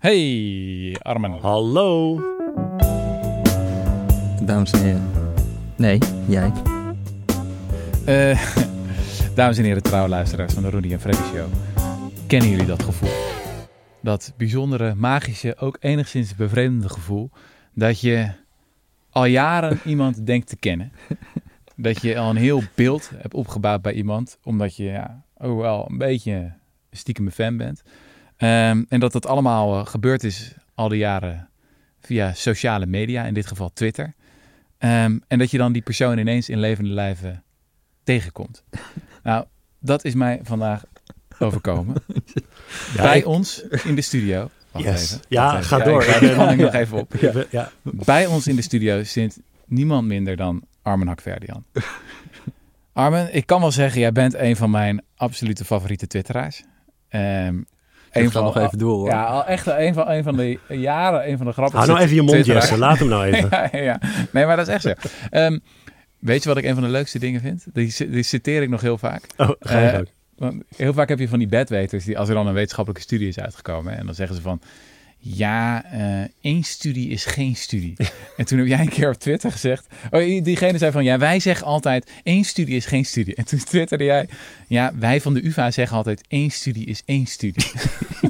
Hey, Armen. Hallo. Dames en heren. Nee, jij. Uh, dames en heren, trouwe luisteraars van de Rudy en Freddy Show. Kennen jullie dat gevoel? Dat bijzondere, magische, ook enigszins bevreemdende gevoel dat je al jaren iemand denkt te kennen. Dat je al een heel beeld hebt opgebouwd bij iemand, omdat je ja, ook wel een beetje stiekem fan bent. Um, en dat dat allemaal uh, gebeurd is al die jaren via sociale media, in dit geval Twitter. Um, en dat je dan die persoon ineens in levende lijven tegenkomt. nou, dat is mij vandaag overkomen. Ja, Bij ik... ons in de studio. Wacht yes. even. Ja, even. ga ja, door. Ik ga nog even op. Ja. Bij ons in de studio zit niemand minder dan Armen Hakverdian. Armen, ik kan wel zeggen, jij bent een van mijn absolute favoriete twitteraars. Um, een van nog even door hoor. Ja, al echt een van, een van de jaren, een van de grappigste. Hou nou even je mond, Jesse. Laat hem nou even. ja, ja, Nee, maar dat is echt zo. Um, weet je wat ik een van de leukste dingen vind? Die, die citeer ik nog heel vaak. Oh, ga uh, want heel vaak heb je van die bedweters, die als er dan een wetenschappelijke studie is uitgekomen, en dan zeggen ze van, ja, uh, één studie is geen studie. en toen heb jij een keer op Twitter gezegd, oh, diegene zei van, ja, wij zeggen altijd, één studie is geen studie. En toen twitterde jij, ja, wij van de UvA zeggen altijd, één studie is één studie.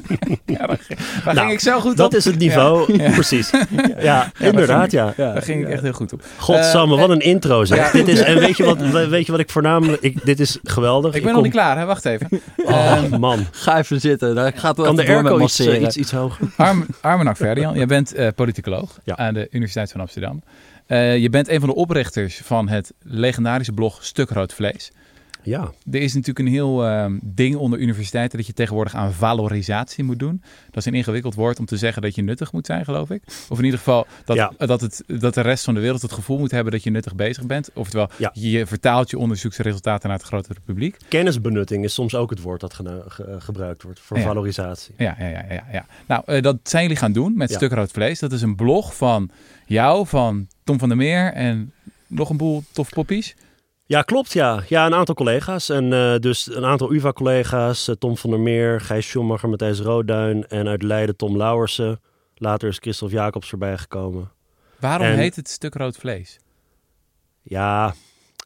ja, daar, daar nou, ging ik zo goed dat op. Dat is het niveau, ja. precies. Ja, inderdaad, ja. Daar ging ik echt heel goed op. Godsamme, uh, wat een intro zeg. dit is, en weet je, wat, weet je wat ik voornamelijk, ik, dit is geweldig. Ik ben ik nog kom... niet klaar, hè? wacht even. Oh, uh, man. Ga even zitten, daar gaat wel kan de airco iets, iets, iets hoger? Arm, Armenak Verdian, jij bent uh, politicoloog ja. aan de Universiteit van Amsterdam. Uh, je bent een van de oprichters van het legendarische blog Stuk Rood Vlees. Ja. Er is natuurlijk een heel uh, ding onder universiteiten dat je tegenwoordig aan valorisatie moet doen. Dat is een ingewikkeld woord om te zeggen dat je nuttig moet zijn, geloof ik. Of in ieder geval dat, ja. dat, het, dat de rest van de wereld het gevoel moet hebben dat je nuttig bezig bent. Oftewel, ja. je vertaalt je onderzoeksresultaten naar het grotere publiek. Kennisbenutting is soms ook het woord dat ge ge gebruikt wordt voor valorisatie. Ja, ja, ja. ja, ja. Nou, uh, dat zijn jullie gaan doen met Stuk Rood Vlees. Dat is een blog van jou, van Tom van der Meer en nog een boel tof poppies. Ja, klopt. Ja, ja een aantal collega's. En uh, dus een aantal UvA-collega's. Uh, Tom van der Meer, Gijs Schumacher, Matthijs Roodduin. En uit Leiden Tom Lauwersen. Later is Christophe Jacobs erbij gekomen. Waarom en, heet het stuk rood vlees? Ja,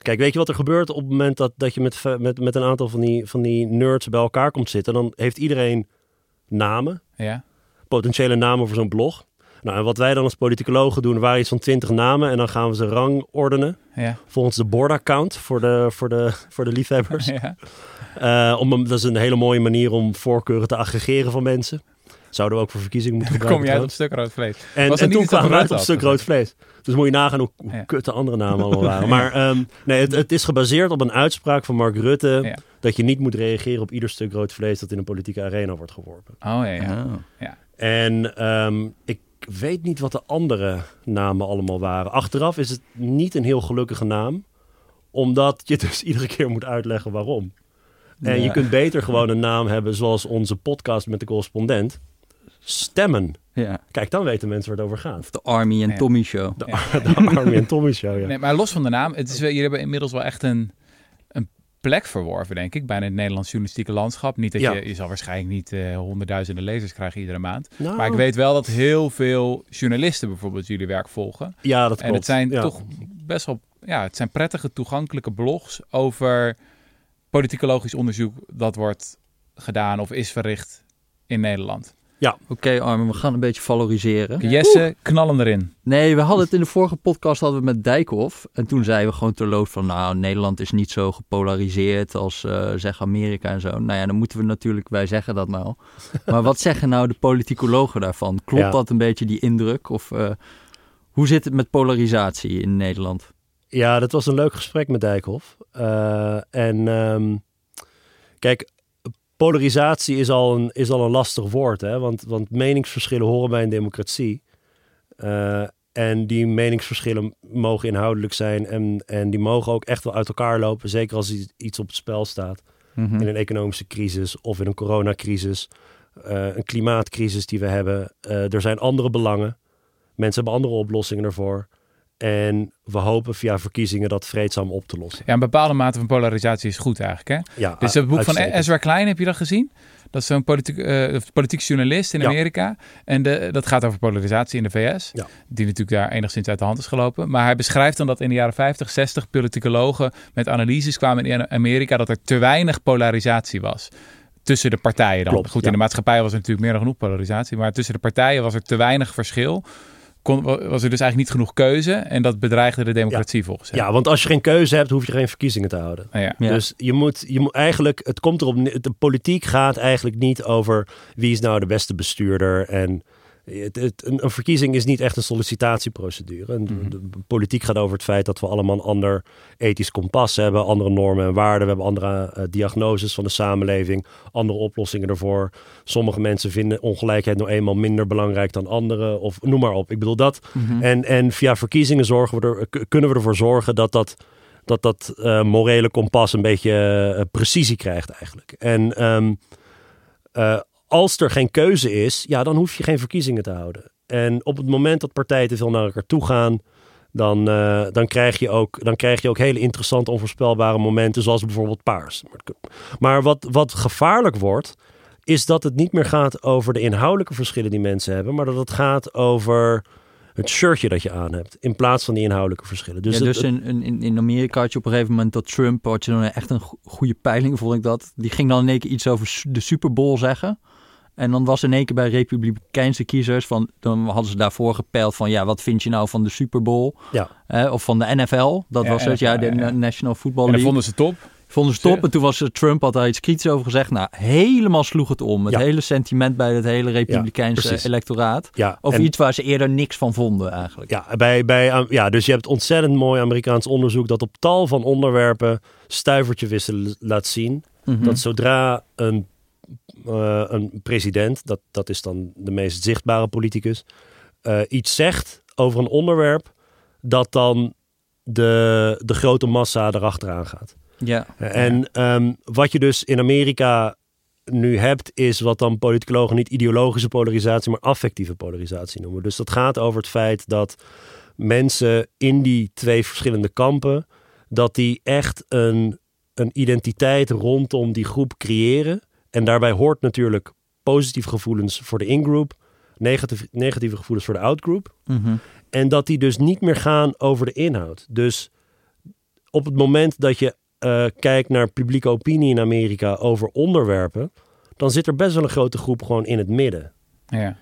kijk, weet je wat er gebeurt op het moment dat, dat je met, met, met een aantal van die, van die nerds bij elkaar komt zitten? Dan heeft iedereen namen. Ja. Potentiële namen voor zo'n blog. Nou, en wat wij dan als politicologen doen, waren iets van twintig namen. En dan gaan we ze rangordenen. Ja. Volgens de board account voor de, voor de, voor de liefhebbers. Ja. Uh, om, dat is een hele mooie manier om voorkeuren te aggregeren van mensen. Zouden we ook voor verkiezingen moeten gebruiken. Kom jij op stuk rood vlees. En, en toen kwamen we uit op stuk rood vlees. Dus moet je nagaan hoe, hoe ja. kut de andere namen allemaal waren. Maar um, nee, het, het, is gebaseerd op een uitspraak van Mark Rutte... Ja. dat je niet moet reageren op ieder stuk rood vlees... dat in een politieke arena wordt geworpen. Oh ja, ja. Oh. ja. En um, ik weet niet wat de andere namen allemaal waren. Achteraf is het niet een heel gelukkige naam, omdat je dus iedere keer moet uitleggen waarom. En ja. je kunt beter gewoon een naam hebben zoals onze podcast met de correspondent. Stemmen. Ja. Kijk, dan weten mensen waar het over gaat. Of de Army en Tommy Show. De, de Army en Tommy Show, ja. Nee, maar los van de naam, het is, jullie hebben inmiddels wel echt een plek verworven, denk ik, bij het Nederlands journalistieke landschap. Niet dat ja. je, je zal waarschijnlijk niet uh, honderdduizenden lezers krijgen iedere maand. Nou. Maar ik weet wel dat heel veel journalisten bijvoorbeeld jullie werk volgen. Ja, dat klopt. En het zijn ja. toch best wel, ja, het zijn prettige toegankelijke blogs over politicologisch onderzoek dat wordt gedaan of is verricht in Nederland. Ja. Oké okay, Armin, we gaan een beetje valoriseren. Jesse, Oeh. knallen erin. Nee, we hadden het in de vorige podcast hadden we met Dijkhoff. En toen zeiden we gewoon terloops van... nou, Nederland is niet zo gepolariseerd als uh, zeg Amerika en zo. Nou ja, dan moeten we natuurlijk, wij zeggen dat nou. Maar wat zeggen nou de politicologen daarvan? Klopt ja. dat een beetje, die indruk? Of uh, hoe zit het met polarisatie in Nederland? Ja, dat was een leuk gesprek met Dijkhoff. Uh, en um, kijk, polarisatie is al een, is al een lastig woord, hè? Want, want meningsverschillen horen bij een democratie. Uh, en die meningsverschillen mogen inhoudelijk zijn en, en die mogen ook echt wel uit elkaar lopen. Zeker als iets op het spel staat. Mm -hmm. In een economische crisis of in een coronacrisis. Uh, een klimaatcrisis die we hebben. Uh, er zijn andere belangen. Mensen hebben andere oplossingen ervoor. En we hopen via verkiezingen dat vreedzaam op te lossen. Ja, een bepaalde mate van polarisatie is goed eigenlijk. Hè? Ja, Dus het boek van. Ezra Klein, heb je dat gezien? Dat is zo'n politiek, eh, politiek journalist in Ja. Amerika. En de, dat gaat over polarisatie in de VS. Ja. Die natuurlijk daar enigszins uit de hand is gelopen. Maar hij beschrijft dan dat in de jaren 50, 60 politicologen met analyses kwamen in Amerika dat er te weinig polarisatie was. Tussen de partijen dan. Klopt, Goed, ja. in de maatschappij was er natuurlijk meer dan genoeg polarisatie. Maar tussen de partijen was er te weinig verschil. Kon, was er dus eigenlijk niet genoeg keuze. En dat bedreigde de democratie volgens hem. Ja, want als je geen keuze hebt, hoef je geen verkiezingen te houden. Nou ja. Ja. Dus je moet, je moet eigenlijk, het komt erop, de politiek gaat eigenlijk niet over wie is nou de beste bestuurder. En het, het, een, een verkiezing is niet echt een sollicitatieprocedure. En de- Mhm. de, politiek gaat over het feit dat we allemaal een ander ethisch kompas hebben, andere normen en waarden. We hebben andere eh, diagnoses van de samenleving, andere oplossingen ervoor. Sommige mensen vinden ongelijkheid nou eenmaal minder belangrijk dan anderen, of noem maar op. Ik bedoel dat. Mhm. En, en via verkiezingen zorgen we er, kunnen we ervoor zorgen dat dat, dat, dat eh, morele kompas een beetje eh, precisie krijgt eigenlijk. En ehm, eh, als er geen keuze is, ja, dan hoef je geen verkiezingen te houden. En op het moment dat partijen te veel naar elkaar toe gaan, dan, eh, dan, krijg je ook, dan krijg je ook hele interessante, onvoorspelbare momenten, zoals bijvoorbeeld paars. Maar wat, wat gevaarlijk wordt, is dat het niet meer gaat over de inhoudelijke verschillen die mensen hebben, maar dat het gaat over het shirtje dat je aan hebt, in plaats van die inhoudelijke verschillen. Dus, Dus, het- dus in, in, in Amerika had je op een gegeven moment dat Trump, had je dan echt een go- goede peiling, vond ik dat. Die ging dan in één keer iets over de Super Bowl zeggen. En dan was in één keer bij republikeinse kiezers, van, dan hadden ze daarvoor gepeild van, ja, wat vind je nou van de Super Bowl? Ja. Eh, of van de NFL, dat Ja, was het, ja, de ja. National Football En dat League. vonden ze top. Vonden ze top. En toen was eh, Trump had daar iets kritisch over gezegd. Nou, helemaal sloeg het om. Het Ja. hele sentiment bij het hele republikeinse electoraat. ja, Over en- iets waar ze eerder niks van vonden eigenlijk. Ja, bij, bij, ja, dus je hebt ontzettend mooi Amerikaans onderzoek dat op tal van onderwerpen stuivertje wisselen laat zien. Mhm. Dat zodra een, eh, een president, dat, dat is dan de meest zichtbare politicus, eh, iets zegt over een onderwerp, dat dan de, de grote massa erachteraan gaat. ja. En ehm, wat je dus in Amerika nu hebt, is wat dan politicologen niet ideologische polarisatie, maar affectieve polarisatie noemen. Dus dat gaat over het feit dat mensen in die twee verschillende kampen, dat die echt een, een identiteit rondom die groep creëren. En daarbij hoort natuurlijk positieve gevoelens voor de in-groep, negatieve, negatieve gevoelens voor de out-groep. Mhm. En dat die dus niet meer gaan over de inhoud. Dus op het moment dat je eh, kijkt naar publieke opinie in Amerika over onderwerpen, dan zit er best wel een grote groep gewoon in het midden. Ja.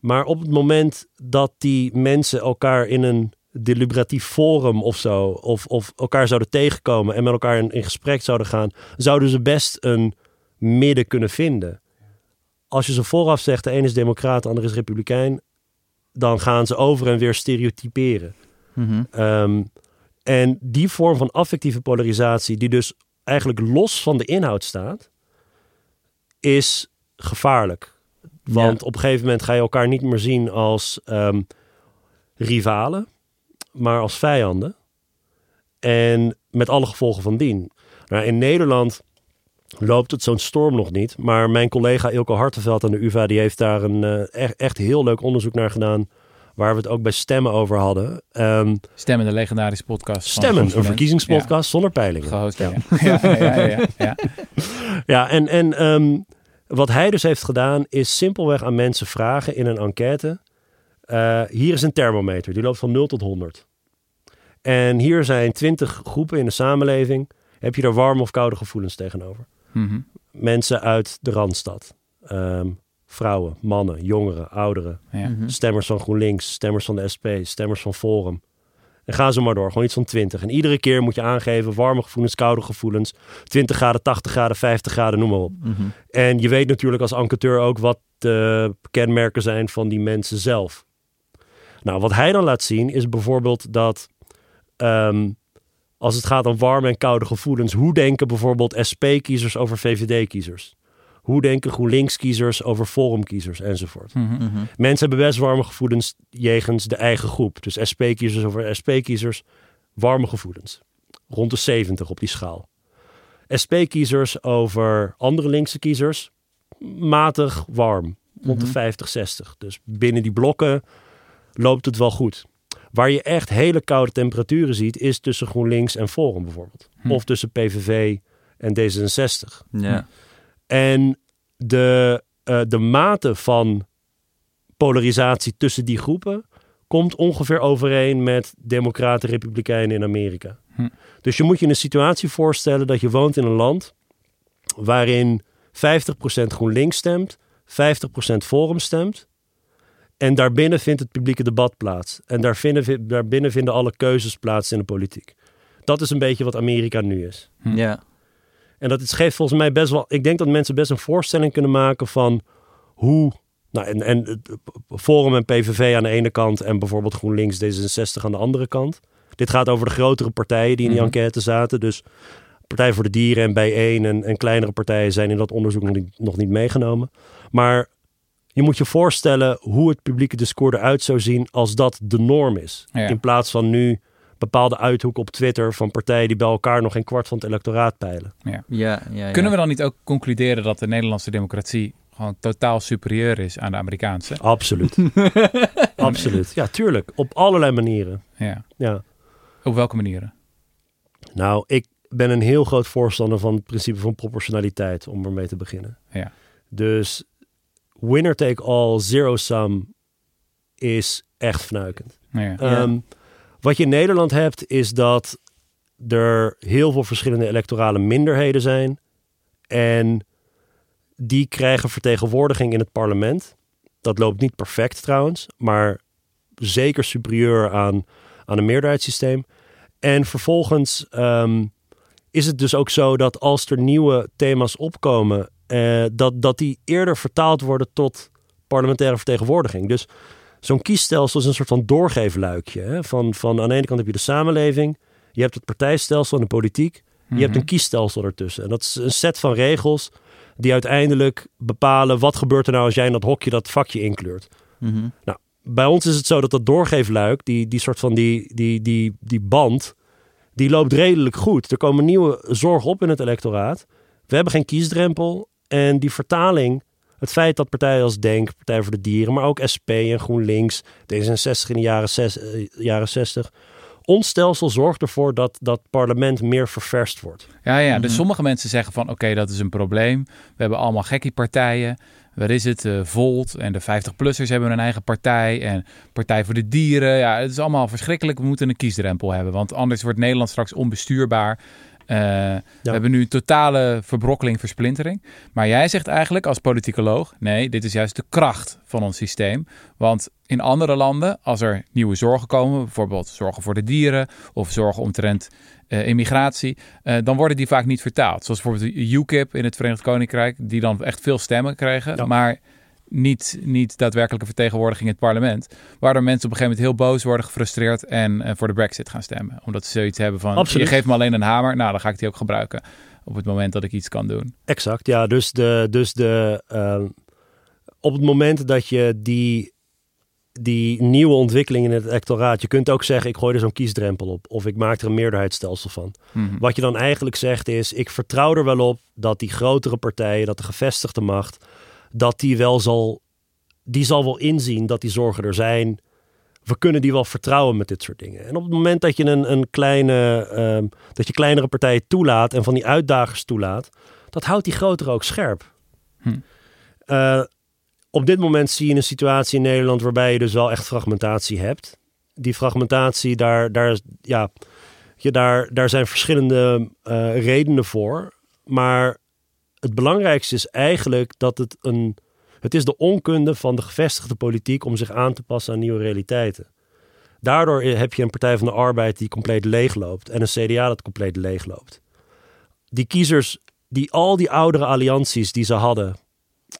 Maar op het moment dat die mensen elkaar in een deliberatief forum of zo, of, of elkaar zouden tegenkomen en met elkaar in, in gesprek zouden gaan, zouden ze best een midden kunnen vinden. Als je ze vooraf zegt, de ene is democraat, de andere is republikein, dan gaan ze over en weer stereotyperen. Mhm. Ehm, en die vorm van affectieve polarisatie, die dus eigenlijk los van de inhoud staat, is gevaarlijk. Want op een gegeven moment ga je elkaar niet meer zien als ehm, rivalen, maar als vijanden. En met alle gevolgen van dien. Nou, in Nederland loopt het zo'n storm nog niet. Maar mijn collega Ilko Hartenveld aan de UvA... die heeft daar een eh, echt, echt heel leuk onderzoek naar gedaan... waar we het ook bij Stemmen over hadden. Ehm, Stemmen, de legendarische podcast. Stemmen, een verkiezingspodcast zonder peilingen. gehost, ja. Ja, ja, ja, ja, ja. Ja, en, en ehm, wat hij dus heeft gedaan is simpelweg aan mensen vragen in een enquête. eh, hier is een thermometer, die loopt van 0 tot 100. En hier zijn 20 groepen in de samenleving. Heb je er warme of koude gevoelens tegenover? Mhm. Mensen uit de Randstad. Ehm, vrouwen, mannen, jongeren, ouderen. ja. Mhm. Stemmers van GroenLinks, stemmers van de SP, stemmers van Forum. En ga zo maar door, gewoon iets van 20. En iedere keer moet je aangeven warme gevoelens, koude gevoelens. 20 graden, 80 graden, 50 graden, noem maar op. Mhm. En je weet natuurlijk als enquêteur ook wat de kenmerken zijn van die mensen zelf. Nou, wat hij dan laat zien is bijvoorbeeld dat ehm, als het gaat om warme en koude gevoelens, hoe denken bijvoorbeeld SP-kiezers over VVD-kiezers? Hoe denken GroenLinks-kiezers over Forum-kiezers enzovoort? Mhm. Mhm. Mensen hebben best warme gevoelens jegens de eigen groep. Dus SP-kiezers over SP-kiezers, warme gevoelens. Rond de 70 op die schaal. SP-kiezers over andere linkse kiezers, matig warm. Rond de Mhm. 50, 60. Dus binnen die blokken loopt het wel goed. Waar je echt hele koude temperaturen ziet, is tussen GroenLinks en Forum bijvoorbeeld. Hm. Of tussen PVV en D66. Ja. En de, eh, de mate van polarisatie tussen die groepen komt ongeveer overeen met democraten republikeinen in Amerika. Hm. Dus je moet je een situatie voorstellen dat je woont in een land waarin 50% GroenLinks stemt, 50% Forum stemt. En daarbinnen vindt het publieke debat plaats. En daarbinnen, daarbinnen vinden alle keuzes plaats in de politiek. Dat is een beetje wat Amerika nu is. Hm. ja. En dat is, geeft volgens mij best wel. Ik denk dat mensen best een voorstelling kunnen maken van hoe. Nou, en, en Forum en PVV aan de ene kant en bijvoorbeeld GroenLinks D66 aan de andere kant. Dit gaat over de grotere partijen die in die Mhm. enquête zaten. Dus Partij voor de Dieren en Bijeen en, en kleinere partijen zijn in dat onderzoek nog niet, nog niet meegenomen. Maar je moet je voorstellen hoe het publieke discours eruit zou zien als dat de norm is. Ja. In plaats van nu bepaalde uithoeken op Twitter van partijen die bij elkaar nog geen kwart van het electoraat peilen. Ja, ja, ja. Kunnen we dan niet ook concluderen dat de Nederlandse democratie gewoon totaal superieur is aan de Amerikaanse? Absoluut. Absoluut. Ja, tuurlijk. Op allerlei manieren. Ja. Ja. Op welke manieren? Nou, ik ben een heel groot voorstander van het principe van proportionaliteit, om ermee te beginnen. Ja. Dus winner take all, zero sum is echt fnuikend. Ja. Ja. Ehm, wat je in Nederland hebt, is dat er heel veel verschillende electorale minderheden zijn. En die krijgen vertegenwoordiging in het parlement. Dat loopt niet perfect trouwens, maar zeker superieur aan, aan een meerderheidssysteem. En vervolgens ehm, is het dus ook zo dat als er nieuwe thema's opkomen, eh, dat, dat die eerder vertaald worden tot parlementaire vertegenwoordiging. Dus zo'n kiesstelsel is een soort van doorgeefluikje. Hè? Van, van aan de ene kant heb je de samenleving, je hebt het partijstelsel en de politiek, je hebt Mhm. een kiesstelsel ertussen. En dat is een set van regels die uiteindelijk bepalen wat gebeurt er nou als jij in dat hokje dat vakje inkleurt. Mhm. Bij ons is het zo dat dat doorgeefluik, die, die soort van die, die, die, die band, die loopt redelijk goed. Er komen nieuwe zorgen op in het electoraat. We hebben geen kiesdrempel. En die vertaling, het feit dat partijen als Denk, Partij voor de Dieren, maar ook SP en GroenLinks, D66 in de jaren, zes, eh, jaren 60. Ons stelsel zorgt ervoor dat dat parlement meer ververst wordt. Ja, ja. Dus Mhm. sommige mensen zeggen van oké, dat is een probleem. We hebben allemaal gekkie partijen. Waar is het? Eh, Volt en de 50-plussers hebben een eigen partij. En Partij voor de Dieren. Ja, het is allemaal verschrikkelijk. We moeten een kiesdrempel hebben. Want anders wordt Nederland straks onbestuurbaar. Eh, We hebben nu totale verbrokkeling, versplintering. Maar jij zegt eigenlijk als politicoloog... nee, dit is juist de kracht van ons systeem. Want in andere landen, als er nieuwe zorgen komen... bijvoorbeeld zorgen voor de dieren... of zorgen omtrent eh, immigratie... eh, dan worden die vaak niet vertaald. Zoals bijvoorbeeld de UKIP in het Verenigd Koninkrijk... die dan echt veel stemmen kregen... Ja. maar niet, niet daadwerkelijke vertegenwoordiging in het parlement. Waardoor mensen op een gegeven moment heel boos worden, gefrustreerd en voor de brexit gaan stemmen. Omdat ze zoiets hebben van, Absoluut. je geeft me alleen een hamer, nou dan ga ik die ook gebruiken op het moment dat ik iets kan doen. Exact, ja. Dus, de, dus de, ehm, op het moment dat je die, die nieuwe ontwikkeling in het electoraat... je kunt ook zeggen, ik gooi er zo'n kiesdrempel op. Of ik maak er een meerderheidsstelsel van. Mhm. Wat je dan eigenlijk zegt is, ik vertrouw er wel op dat die grotere partijen, dat de gevestigde macht, dat die wel zal, die zal wel inzien dat die zorgen er zijn. We kunnen die wel vertrouwen met dit soort dingen. En op het moment dat je een, een kleine, ehm, dat je kleinere partijen toelaat en van die uitdagers toelaat, dat houdt die grotere ook scherp. Hm. Eh, op dit moment zie je een situatie in Nederland waarbij je dus wel echt fragmentatie hebt. Die fragmentatie, daar, daar, ja, je, daar, daar zijn verschillende eh, redenen voor. Maar het belangrijkste is eigenlijk dat het een. Het is de onkunde van de gevestigde politiek om zich aan te passen aan nieuwe realiteiten. Daardoor heb je een Partij van de Arbeid die compleet leegloopt en een CDA dat compleet leegloopt. Die kiezers, die al die oudere allianties die ze hadden,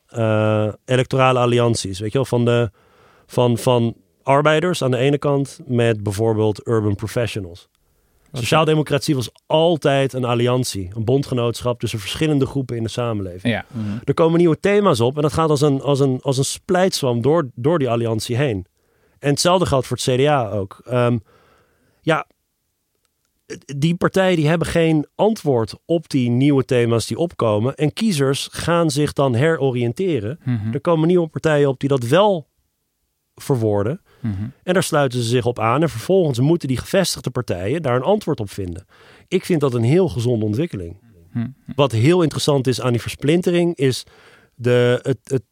eh, electorale allianties, weet je wel, van, de, van, van arbeiders aan de ene kant met bijvoorbeeld urban professionals. Sociaaldemocratie was altijd een alliantie, een bondgenootschap tussen verschillende groepen in de samenleving. Ja, Mhm. Er komen nieuwe thema's op en dat gaat als een, als een, als een splijtswam door, door die alliantie heen. En hetzelfde geldt voor het CDA ook. Ehm, ja, die partijen die hebben geen antwoord op die nieuwe thema's die opkomen. En kiezers gaan zich dan heroriënteren. Mhm. Er komen nieuwe partijen op die dat wel verwoorden. Mhm. En daar sluiten ze zich op aan. En vervolgens moeten die gevestigde partijen daar een antwoord op vinden. Ik vind dat een heel gezonde ontwikkeling. Hm. Wat heel interessant is aan die versplintering is de, het, het,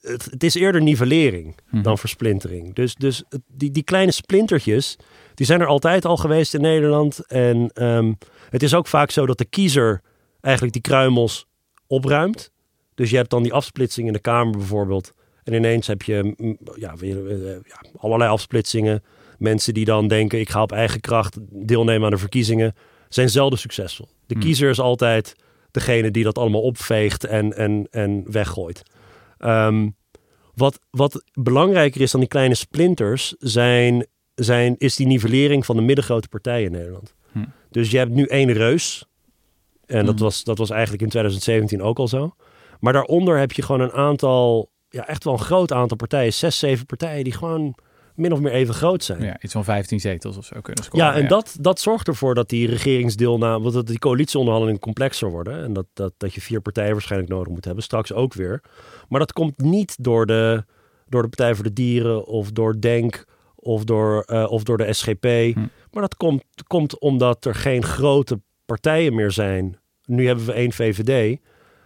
het, het is eerder nivellering Mhm. dan versplintering. Dus, dus die, die kleine splintertjes, die zijn er altijd al geweest in Nederland. En ehm, het is ook vaak zo dat de kiezer eigenlijk die kruimels opruimt. Dus je hebt dan die afsplitsing in de Kamer bijvoorbeeld. En ineens heb je mm, ja, weer, eh, ja, allerlei afsplitsingen. Mensen die dan denken, ik ga op eigen kracht deelnemen aan de verkiezingen, zijn zelden succesvol. De Hmm. kiezer is altijd degene die dat allemaal opveegt en, en, en weggooit. Ehm, wat, wat belangrijker is dan die kleine splinters, zijn, zijn, is die nivellering van de middengrote partijen in Nederland. Hm. Dus je hebt nu één reus. En dat, Mhm. was, dat was eigenlijk in 2017 ook al zo. Maar daaronder heb je gewoon een aantal, ja, echt wel een groot aantal partijen. Zes, zeven partijen die gewoon min of meer even groot zijn. Ja, iets van 15 zetels of zo kunnen scoren. Ja, en Dat, dat zorgt ervoor dat die regeringsdeelname, dat die coalitieonderhandelingen complexer worden. En dat, dat, dat je vier partijen waarschijnlijk nodig moet hebben, straks ook weer. Maar dat komt niet door de, door de Partij voor de Dieren of door Denk of door, eh, of door de SGP. Hm. Maar dat komt, komt omdat er geen grote partijen meer zijn. Nu hebben we één VVD.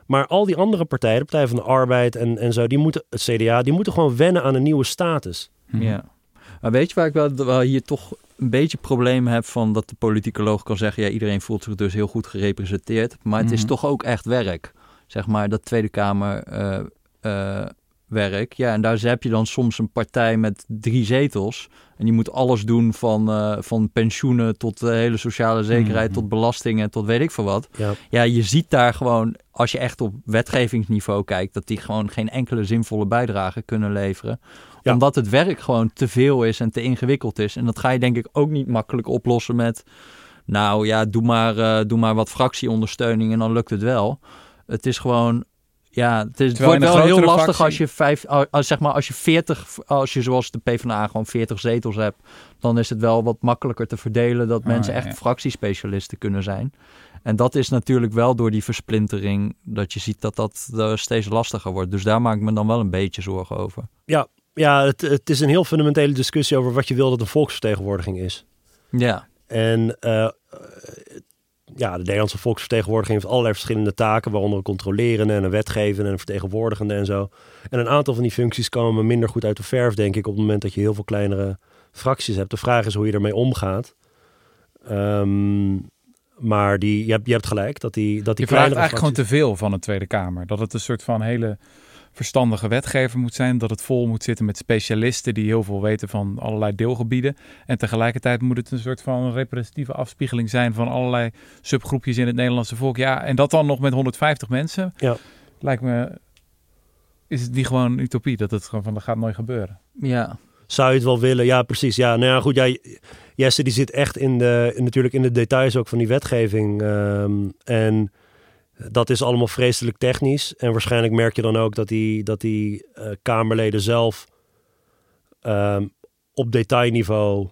Maar al die andere partijen, de Partij van de Arbeid en, en zo, die moeten, het CDA, die moeten gewoon wennen aan een nieuwe status. Mhm. Ja. Maar weet je waar ik wel, wel hier toch een beetje probleem heb van dat de politicoloog kan zeggen, ja, iedereen voelt zich dus heel goed gerepresenteerd. Maar het is Mhm. toch ook echt werk. Zeg maar, dat Tweede Kamer eh, eh, werk. Ja, en daar heb je dan soms een partij met drie zetels. En die moet alles doen van, eh, van pensioenen tot de hele sociale zekerheid, Mhm. tot belastingen, tot weet ik veel wat. Ja. Ja, je ziet daar gewoon, als je echt op wetgevingsniveau kijkt, dat die gewoon geen enkele zinvolle bijdrage kunnen leveren. Ja. Omdat het werk gewoon te veel is en te ingewikkeld is. En dat ga je denk ik ook niet makkelijk oplossen met, nou ja, doe maar, eh, doe maar wat fractieondersteuning en dan lukt het wel. Het is gewoon, ja, het, is, het Terwijl wordt wel heel lastig fractie- als je vijf, als, zeg maar als je veertig, als je zoals de PvdA gewoon 40 zetels hebt, dan is het wel wat makkelijker te verdelen dat Ah, mensen ja, echt ja. fractiespecialisten kunnen zijn. En dat is natuurlijk wel door die versplintering dat je ziet dat dat eh, steeds lastiger wordt. Dus daar maak ik me dan wel een beetje zorgen over. Ja, het, het is een heel fundamentele discussie over wat je wil dat een volksvertegenwoordiging is. Ja, En eh, ja, de Nederlandse volksvertegenwoordiging heeft allerlei verschillende taken, waaronder een controlerende en een wetgevende en een vertegenwoordigende en zo. En een aantal van die functies komen minder goed uit de verf, denk ik, op het moment dat je heel veel kleinere fracties hebt. De vraag is hoe je ermee omgaat. Ehm, maar die, je, hebt, je hebt gelijk, dat die, dat die Je vraagt eigenlijk gewoon te veel van een Tweede Kamer. Dat het een soort van hele verstandige wetgever moet zijn. Dat het vol moet zitten met specialisten die heel veel weten van allerlei deelgebieden. En tegelijkertijd moet het een soort van representatieve afspiegeling zijn van allerlei subgroepjes in het Nederlandse volk. Ja, en dat dan nog met 150 mensen. Ja. Lijkt me, is het niet gewoon een utopie dat het gewoon van dat gaat nooit gebeuren. ja. Zou je het wel willen? Ja, precies. Ja, nou ja, goed. Ja, Jesse die zit echt in de, natuurlijk in de details ook van die wetgeving. ehm, en dat is allemaal vreselijk technisch. En waarschijnlijk merk je dan ook dat die, dat die eh, Kamerleden zelf ehm, op detailniveau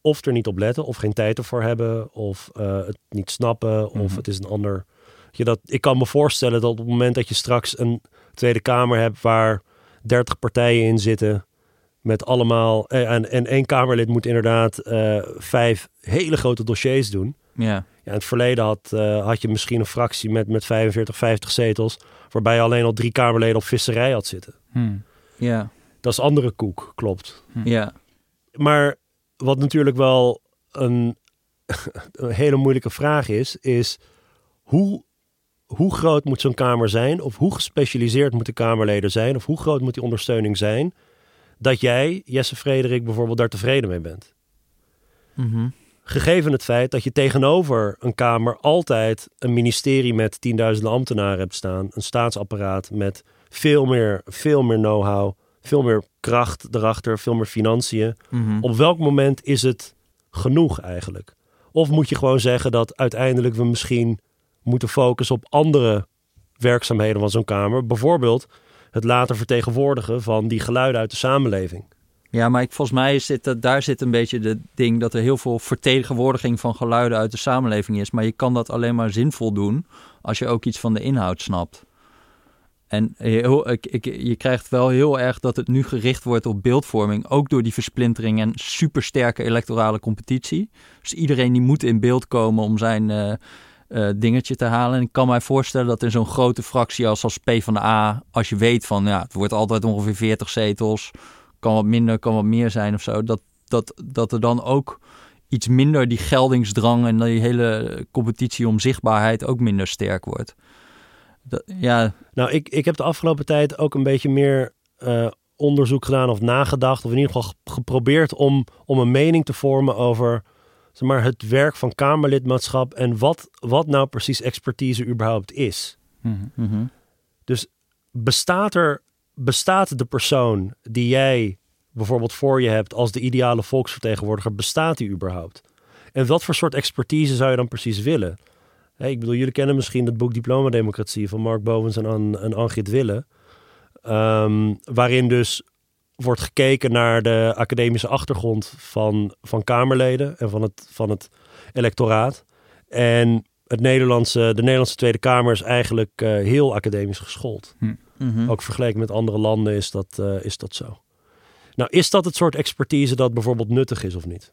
of er niet op letten, of geen tijd ervoor hebben, of eh, het niet snappen, of Mhm. het is een ander. Je dat, ik kan me voorstellen dat op het moment dat je straks een Tweede Kamer hebt waar 30 partijen in zitten, met allemaal. eh, En, en één Kamerlid moet inderdaad vijf hele grote dossiers doen. Ja, Ja, in het verleden had, eh, had je misschien een fractie met, met 45, 50 zetels. waarbij je alleen al drie Kamerleden op visserij had zitten. Hmm. ja, Dat is andere koek, klopt. ja. Maar wat natuurlijk wel een, een hele moeilijke vraag is, is hoe, hoe groot moet zo'n Kamer zijn? Of hoe gespecialiseerd moeten Kamerleden zijn? Of hoe groot moet die ondersteuning zijn? Dat jij, Jesse Frederik, bijvoorbeeld daar tevreden mee bent. Mhm. Gegeven het feit dat je tegenover een Kamer altijd een ministerie met tienduizenden ambtenaren hebt staan. Een staatsapparaat met veel meer, veel meer know-how, veel meer kracht erachter, veel meer financiën. Mhm. Op welk moment is het genoeg eigenlijk? Of moet je gewoon zeggen dat uiteindelijk we misschien moeten focussen op andere werkzaamheden van zo'n Kamer? Bijvoorbeeld het laten vertegenwoordigen van die geluiden uit de samenleving. Ja, maar volgens mij zit daar zit een beetje de ding dat er heel veel vertegenwoordiging van geluiden uit de samenleving is. Maar je kan dat alleen maar zinvol doen als je ook iets van de inhoud snapt. En ik, ik, je krijgt wel heel erg dat het nu gericht wordt op beeldvorming. Ook door die versplintering en supersterke electorale competitie. Dus iedereen die moet in beeld komen om zijn uh, uh, dingetje te halen. En ik kan mij voorstellen dat in zo'n grote fractie als, als A... als je weet van ja, het wordt altijd ongeveer 40 zetels... kan wat minder, kan wat meer zijn of zo... dat, dat, dat er dan ook iets minder die geldingsdrang... en die hele competitie om zichtbaarheid ook minder sterk wordt ja. Nou, ik, ik heb de afgelopen tijd ook een beetje meer uh, onderzoek gedaan of nagedacht. Of in ieder geval geprobeerd om, om een mening te vormen over zeg maar, het werk van Kamerlidmaatschap. En wat, wat nou precies expertise überhaupt is. Mm -hmm. Dus bestaat er, bestaat de persoon die jij bijvoorbeeld voor je hebt als de ideale volksvertegenwoordiger, bestaat die überhaupt? En wat voor soort expertise zou je dan precies willen? ik bedoel, jullie kennen misschien het boek Diploma Democratie van Mark Bovens en, An en Angrid Wille. Um, waarin dus wordt gekeken naar de academische achtergrond van, van Kamerleden en van het, van het electoraat. En het Nederlandse, de Nederlandse Tweede Kamer is eigenlijk uh, heel academisch geschoold. Hm. Mm -hmm. Ook vergeleken met andere landen is dat, uh, is dat zo. Nou, is dat het soort expertise dat bijvoorbeeld nuttig is of niet?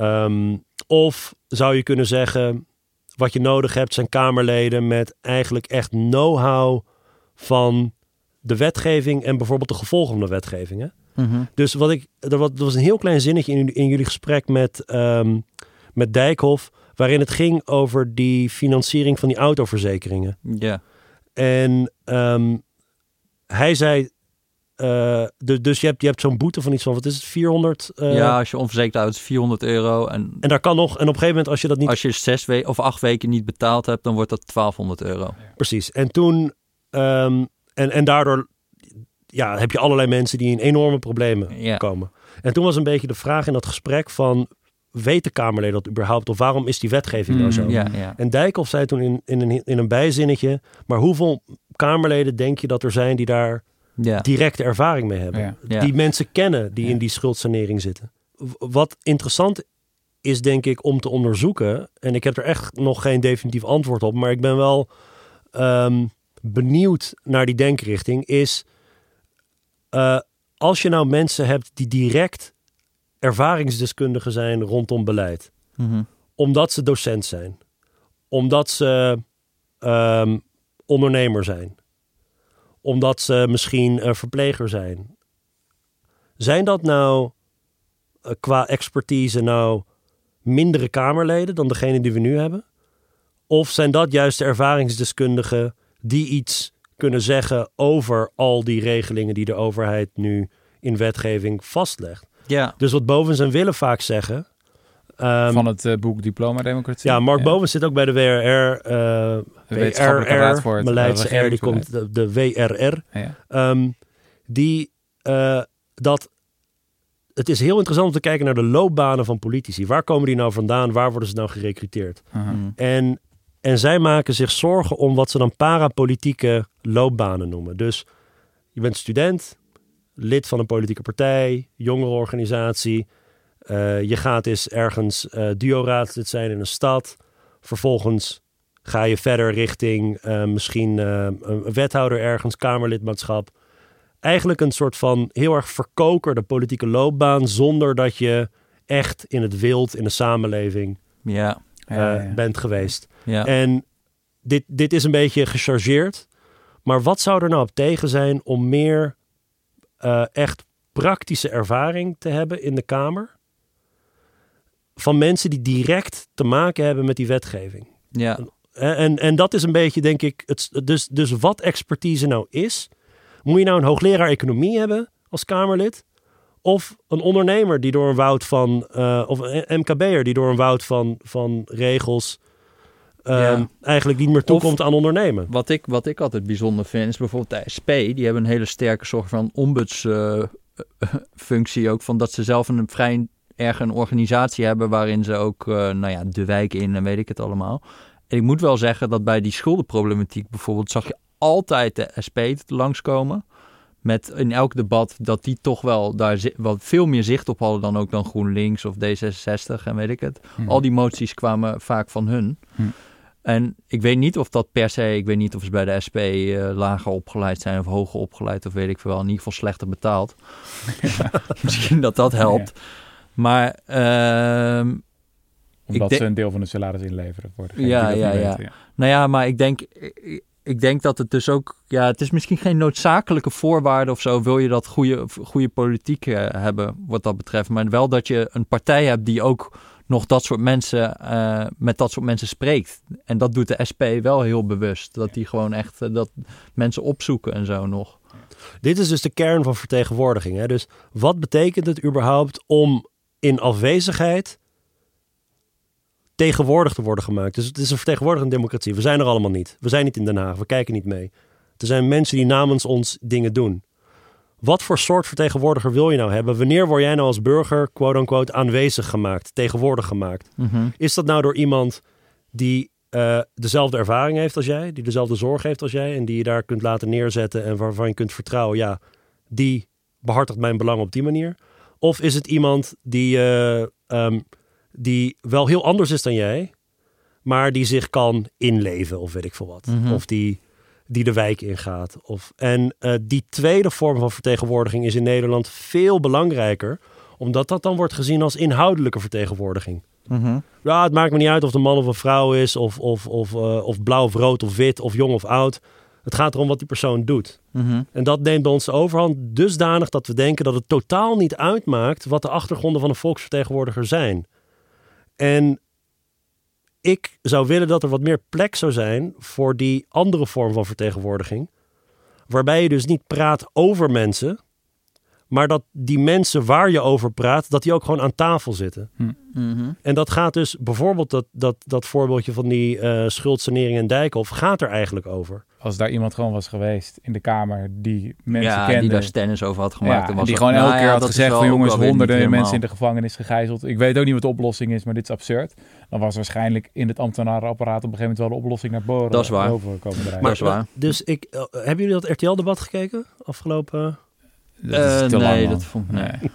Um, of zou je kunnen zeggen, wat je nodig hebt zijn Kamerleden met eigenlijk echt know-how van de wetgeving en bijvoorbeeld de gevolgen van de wetgeving. Hè? Mm -hmm. Dus wat ik, er was, er was een heel klein zinnetje in, in jullie gesprek met, um, met Dijkhoff, waarin het ging over die financiering van die autoverzekeringen. Ja. En um, hij zei uh, dus, dus je hebt, je hebt zo'n boete van iets van, wat is het, 400? Uh, ja, als je onverzekerd houdt, is 400 euro. En, en daar kan nog, en op een gegeven moment als je dat niet... Als je zes weken of acht weken niet betaald hebt, dan wordt dat 1200 euro. Precies. En toen, um, en, en daardoor ja, heb je allerlei mensen die in enorme problemen ja. komen. En toen was een beetje de vraag in dat gesprek van, weten Kamerleden dat überhaupt? Of waarom is die wetgeving Mm, nou zo? ja, ja. En Dijkhoff zei toen in, in, een, in een bijzinnetje, maar hoeveel Kamerleden denk je dat er zijn die daar Ja. directe ervaring mee hebben. Die mensen kennen die in die schuldsanering zitten. Wat interessant is, denk ik, om te onderzoeken. En ik heb er echt nog geen definitief antwoord op. Maar ik ben wel ehm, benieuwd naar die denkrichting. Is eh, als je nou mensen hebt die direct ervaringsdeskundigen zijn rondom beleid. Mhm. Omdat ze docent zijn. Omdat ze ehm, ondernemer zijn. Omdat ze misschien eh, verpleger zijn. Zijn dat nou eh, qua expertise nou mindere Kamerleden dan degene die we nu hebben? Of zijn dat juist de ervaringsdeskundigen die iets kunnen zeggen over al die regelingen die de overheid nu in wetgeving vastlegt? Ja. Dus wat Bovens en Willen vaak zeggen. ehm, van het eh, boek Diploma Democratie. ja, Mark Bovens zit ook bij de WRR. eh De Wetenschappelijke Raad voor WRR, R, die komt de, de WRR. Ja, ja. Ehm, die eh, dat het is heel interessant om te kijken naar de loopbanen van politici. Waar komen die nou vandaan? Waar worden ze nou gerecruiteerd? Mhm. En, en zij maken zich zorgen om wat ze dan parapolitieke loopbanen noemen. Dus je bent student, lid van een politieke partij, jongerenorganisatie. Eh, je gaat eens ergens eh duo-raadslid zijn in een stad. Vervolgens ga je verder richting eh, misschien een wethouder ergens, kamerlidmaatschap. Eigenlijk een soort van heel erg verkokerde politieke loopbaan... zonder dat je echt in het wild, in de samenleving Ja. Ja, ja, ja. bent geweest. En dit, dit is een beetje gechargeerd. Maar wat zou er nou op tegen zijn om meer eh, echt praktische ervaring te hebben in de Kamer? Van mensen die direct te maken hebben met die wetgeving. ja. En, en, en dat is een beetje, denk ik, het, dus, dus wat expertise nou is. Moet je nou een hoogleraar economie hebben als Kamerlid? Of een ondernemer die door een woud van, eh, of een MKB'er die door een woud van, van regels Ja. eigenlijk niet meer toekomt aan ondernemen. Wat ik, wat ik altijd bijzonder vind, is bijvoorbeeld de SP. Die hebben een hele sterke soort van ombudsfunctie ook. Van dat ze zelf een vrij erg een organisatie hebben waarin ze ook, eh, nou ja, de wijk in en weet ik het allemaal. En ik moet wel zeggen dat bij die schuldenproblematiek bijvoorbeeld zag je altijd de SP langskomen. Met in elk debat dat die toch wel daar wat veel meer zicht op hadden dan ook dan GroenLinks of D66 en weet ik het. Hm. Al die moties kwamen vaak van hun. Hm. En ik weet niet of dat per se, ik weet niet of ze bij de SP eh, lager opgeleid zijn of hoger opgeleid of weet ik veel wel. In ieder geval slechter betaald. Misschien dat dat helpt. Maar ehm, Omdat ze een deel van het salaris inleveren voor Ja, ja, ja. Nou ja, maar ik denk, ik- ik denk dat het dus ook, ja, het is misschien geen noodzakelijke voorwaarde of zo, wil je dat goede, goede politiek eh, hebben wat dat betreft, maar wel dat je een partij hebt die ook nog dat soort mensen, eh, met dat soort mensen spreekt. En dat doet de SP wel heel bewust, dat die gewoon echt, eh, dat mensen opzoeken en zo nog. Dit is dus de kern van vertegenwoordiging. Hè? Dus wat betekent het überhaupt om in afwezigheid tegenwoordig te worden gemaakt? Dus het is een vertegenwoordigende democratie. We zijn er allemaal niet. We zijn niet in Den Haag. We kijken niet mee. Er zijn mensen die namens ons dingen doen. Wat voor soort vertegenwoordiger wil je nou hebben? Wanneer word jij nou als burger, quote-unquote, aanwezig gemaakt, tegenwoordig gemaakt? Is dat nou door iemand die eh, dezelfde ervaring heeft als jij, die dezelfde zorg heeft als jij en die je daar kunt laten neerzetten en waarvan je kunt vertrouwen, ja, die behartigt mijn belang op die manier? Of is het iemand die, eh, ehm, die wel heel anders is dan jij, maar die zich kan inleven of weet ik veel wat? Mhm. Of die, die de wijk ingaat. Of, en eh, die tweede vorm van vertegenwoordiging is in Nederland veel belangrijker, omdat dat dan wordt gezien als inhoudelijke vertegenwoordiging. Ja, het maakt me niet uit of de man of een vrouw is, of, of, of, eh, of blauw of rood of wit, of jong of oud. Het gaat erom wat die persoon doet. En dat neemt bij ons de overhand dusdanig dat we denken dat het totaal niet uitmaakt wat de achtergronden van een volksvertegenwoordiger zijn. En ik zou willen dat er wat meer plek zou zijn voor die andere vorm van vertegenwoordiging. Waarbij je dus niet praat over mensen, maar dat die mensen waar je over praat, dat die ook gewoon aan tafel zitten. En dat gaat dus bijvoorbeeld dat, dat, dat voorbeeldje van die eh schuldsanering en Dijkhoff gaat er eigenlijk over. Als daar iemand gewoon was geweest in de Kamer die mensen ja, kende. die daar stennis over had gemaakt. ja, dan was die gewoon elke nou keer ja, had gezegd van jongens, honderden mensen in de gevangenis gegijzeld. Ik weet ook niet wat de oplossing is, maar dit is absurd. Dan was waarschijnlijk in het ambtenarenapparaat op een gegeven moment wel de oplossing naar boven. Dat is waar. boven komen drijven. Dat is waar. Dus ik, eh, hebben jullie dat RTL-debat gekeken afgelopen? Dat is Eh, te nee, lang, dat vond ik- nee.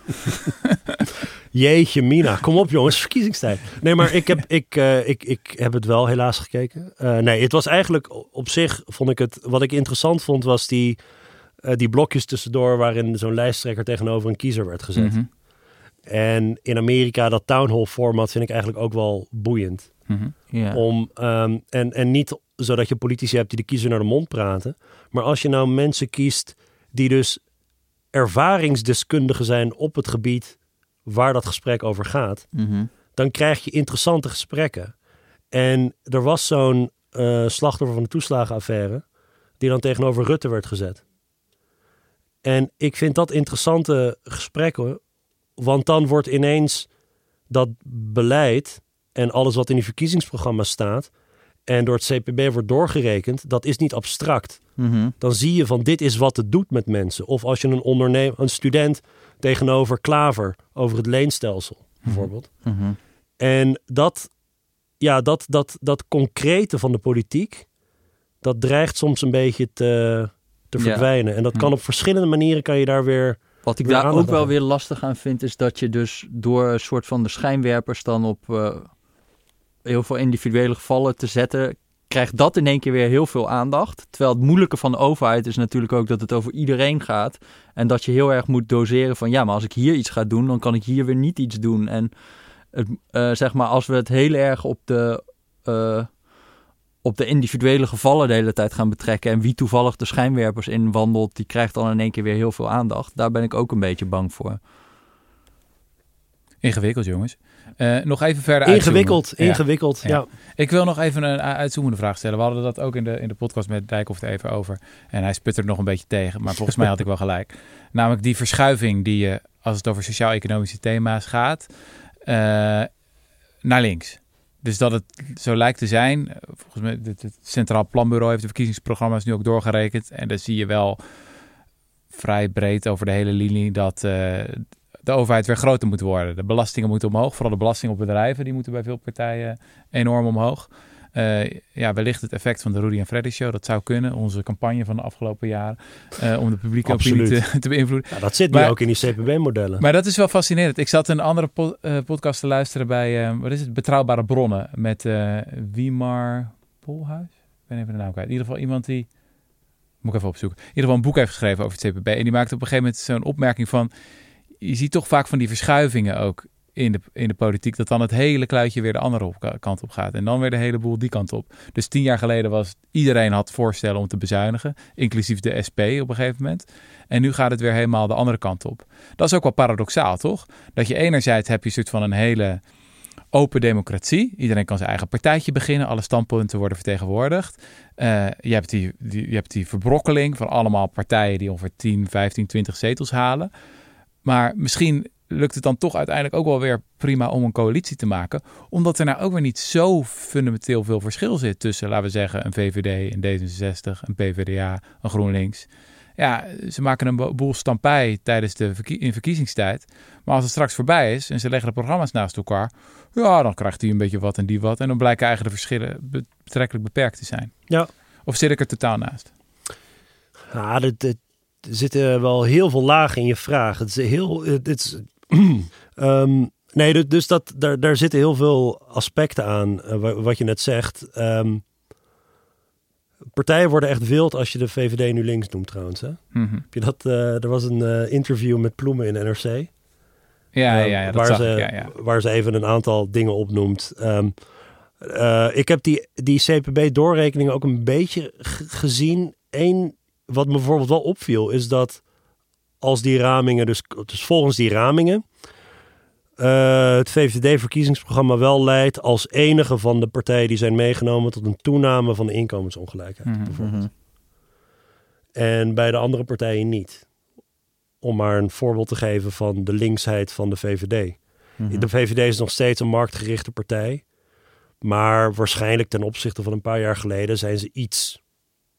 Jeetje, Mina, kom op jongens, verkiezingstijd. Nee, maar ik heb, ik, eh, ik, ik heb het wel helaas gekeken. Eh, nee, het was eigenlijk op zich, vond ik het, wat ik interessant vond, was die, die blokjes tussendoor waarin zo'n lijsttrekker tegenover een kiezer werd gezet. Mhm, En in Amerika, dat town hall format vind ik eigenlijk ook wel boeiend. mhm. Om, ehm, en, en niet zodat je politici hebt die de kiezer naar de mond praten. Maar als je nou mensen kiest die dus ervaringsdeskundigen zijn op het gebied waar dat gesprek over gaat. Mhm. Dan krijg je interessante gesprekken. En er was zo'n eh, slachtoffer van de toeslagenaffaire die dan tegenover Rutte werd gezet. En ik vind dat interessante gesprekken, want dan wordt ineens dat beleid en alles wat in die verkiezingsprogramma's staat en door het CPB wordt doorgerekend, dat is niet abstract. Mhm. Dan zie je van dit is wat het doet met mensen. Of als je een ondernemer, een student tegenover Klaver over het leenstelsel bijvoorbeeld. Mhm. En dat, ja, dat, dat, dat concrete van de politiek, dat dreigt soms een beetje te, te Ja. verdwijnen. En dat kan op verschillende manieren kan je daar weer. Wat ik Weer daar ook wel weer lastig aan vind, is dat je dus door een soort van de schijnwerpers dan op eh, heel veel individuele gevallen te zetten, krijgt dat in één keer weer heel veel aandacht. Terwijl het moeilijke van de overheid is natuurlijk ook dat het over iedereen gaat. En dat je heel erg moet doseren van ja, maar als ik hier iets ga doen, dan kan ik hier weer niet iets doen. En het, eh, zeg maar, als we het heel erg op de, eh, op de individuele gevallen de hele tijd gaan betrekken. En wie toevallig de schijnwerpers inwandelt, die krijgt dan in één keer weer heel veel aandacht. Daar ben ik ook een beetje bang voor. Ingewikkeld, jongens. Eh, nog even verder. Ingewikkeld, ingewikkeld. Ja. Ja. Ik wil nog even een u- uitzoomende vraag stellen. We hadden dat ook in de, in de podcast met Dijkhoff er even over. En hij sputterde nog een beetje tegen. Maar volgens mij had ik wel gelijk. Namelijk die verschuiving die je, als het over sociaal-economische thema's gaat, eh, naar links. Dus dat het zo lijkt te zijn. eh, Volgens mij, het, het Centraal Planbureau heeft de verkiezingsprogramma's nu ook doorgerekend. En dan zie je wel vrij breed over de hele linie dat eh, de overheid weer groter moet worden. De belastingen moeten omhoog. Vooral de belasting op bedrijven, die moeten bij veel partijen enorm omhoog. Eh, ja, wellicht het effect van de Rudy en Freddy show. Dat zou kunnen. Onze campagne van de afgelopen jaren. eh, om de publieke opinie te, te beïnvloeden. Ja, dat zit nu ook in die CPB-modellen. Maar dat is wel fascinerend. Ik zat een andere po- eh, podcast te luisteren bij, wat is het, Betrouwbare Bronnen. Met Wiemar Polhuis? Ik ben even de naam kwijt. In ieder geval iemand die... Moet ik even opzoeken. In ieder geval een boek heeft geschreven over het CPB. En die maakte op een gegeven moment zo'n opmerking van... Je ziet toch vaak van die verschuivingen ook in de, in de politiek. Dat dan het hele kluitje weer de andere kant op gaat. En dan weer de hele boel die kant op. Dus tien jaar geleden was iedereen had voorstellen om te bezuinigen. Inclusief de SP op een gegeven moment. En nu gaat het weer helemaal de andere kant op. Dat is ook wel paradoxaal, toch? Dat je enerzijds heb je een soort van een hele open democratie. Iedereen kan zijn eigen partijtje beginnen. Alle standpunten worden vertegenwoordigd. Uh, je, hebt die, die, je hebt die verbrokkeling van allemaal partijen die ongeveer 10, 15, 20 zetels halen. Maar misschien lukt het dan toch uiteindelijk ook wel weer prima om een coalitie te maken. Omdat er nou ook weer niet zo fundamenteel veel verschil zit tussen, laten we zeggen, een VVD, een D66, een PvdA, een GroenLinks. Ja, ze maken een boel stampij tijdens de in verkiezingstijd. Maar als het straks voorbij is en ze leggen de programma's naast elkaar, ja, dan krijgt hij een beetje wat en die wat. En dan blijken eigenlijk de verschillen betrekkelijk beperkt te zijn. Ja. Of zit ik er totaal naast? Ja, er, er zitten wel heel veel lagen in je vraag. Het is heel, het is, um, nee, dus dat, daar, daar zitten heel veel aspecten aan, uh, wat je net zegt. Um, partijen worden echt wild als je de VVD nu links noemt trouwens. Hè? Mm -hmm. Heb je dat, uh, er was een uh, interview met Ploemen in NRC. Ja, ja, ja, dat waar, zag ze, ik, ja, ja. waar ze even een aantal dingen opnoemt. Um, uh, ik heb die, die CPB-doorrekeningen ook een beetje gezien. Eén, wat me bijvoorbeeld wel opviel, is dat als die ramingen, dus, dus volgens die ramingen, uh, het VVD-verkiezingsprogramma wel leidt als enige van de partijen die zijn meegenomen tot een toename van de inkomensongelijkheid. Mhm, bijvoorbeeld. mhm. En bij de andere partijen niet. Om maar een voorbeeld te geven van de linksheid van de VVD. Mhm. De VVD is nog steeds een marktgerichte partij. Maar waarschijnlijk ten opzichte van een paar jaar geleden zijn ze iets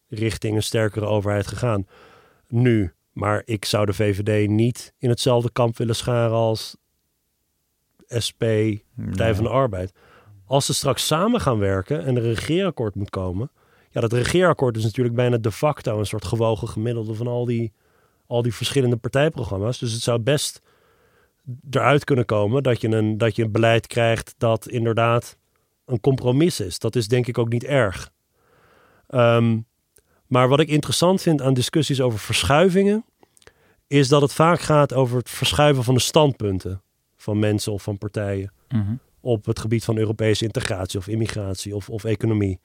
richting een sterkere overheid gegaan. Nu, maar ik zou de VVD niet in hetzelfde kamp willen scharen als SP, Partij van de Arbeid. Als ze straks samen gaan werken en er een regeerakkoord moet komen. Ja, dat regeerakkoord is natuurlijk bijna de facto een soort gewogen gemiddelde van al die, al die verschillende partijprogramma's. Dus het zou best eruit kunnen komen dat je, een, dat je een beleid krijgt dat inderdaad een compromis is. Dat is denk ik ook niet erg. Um, maar wat ik interessant vind aan discussies over verschuivingen, is dat het vaak gaat over het verschuiven van de standpunten van mensen of van partijen Mhm. op het gebied van Europese integratie of immigratie of, of economie.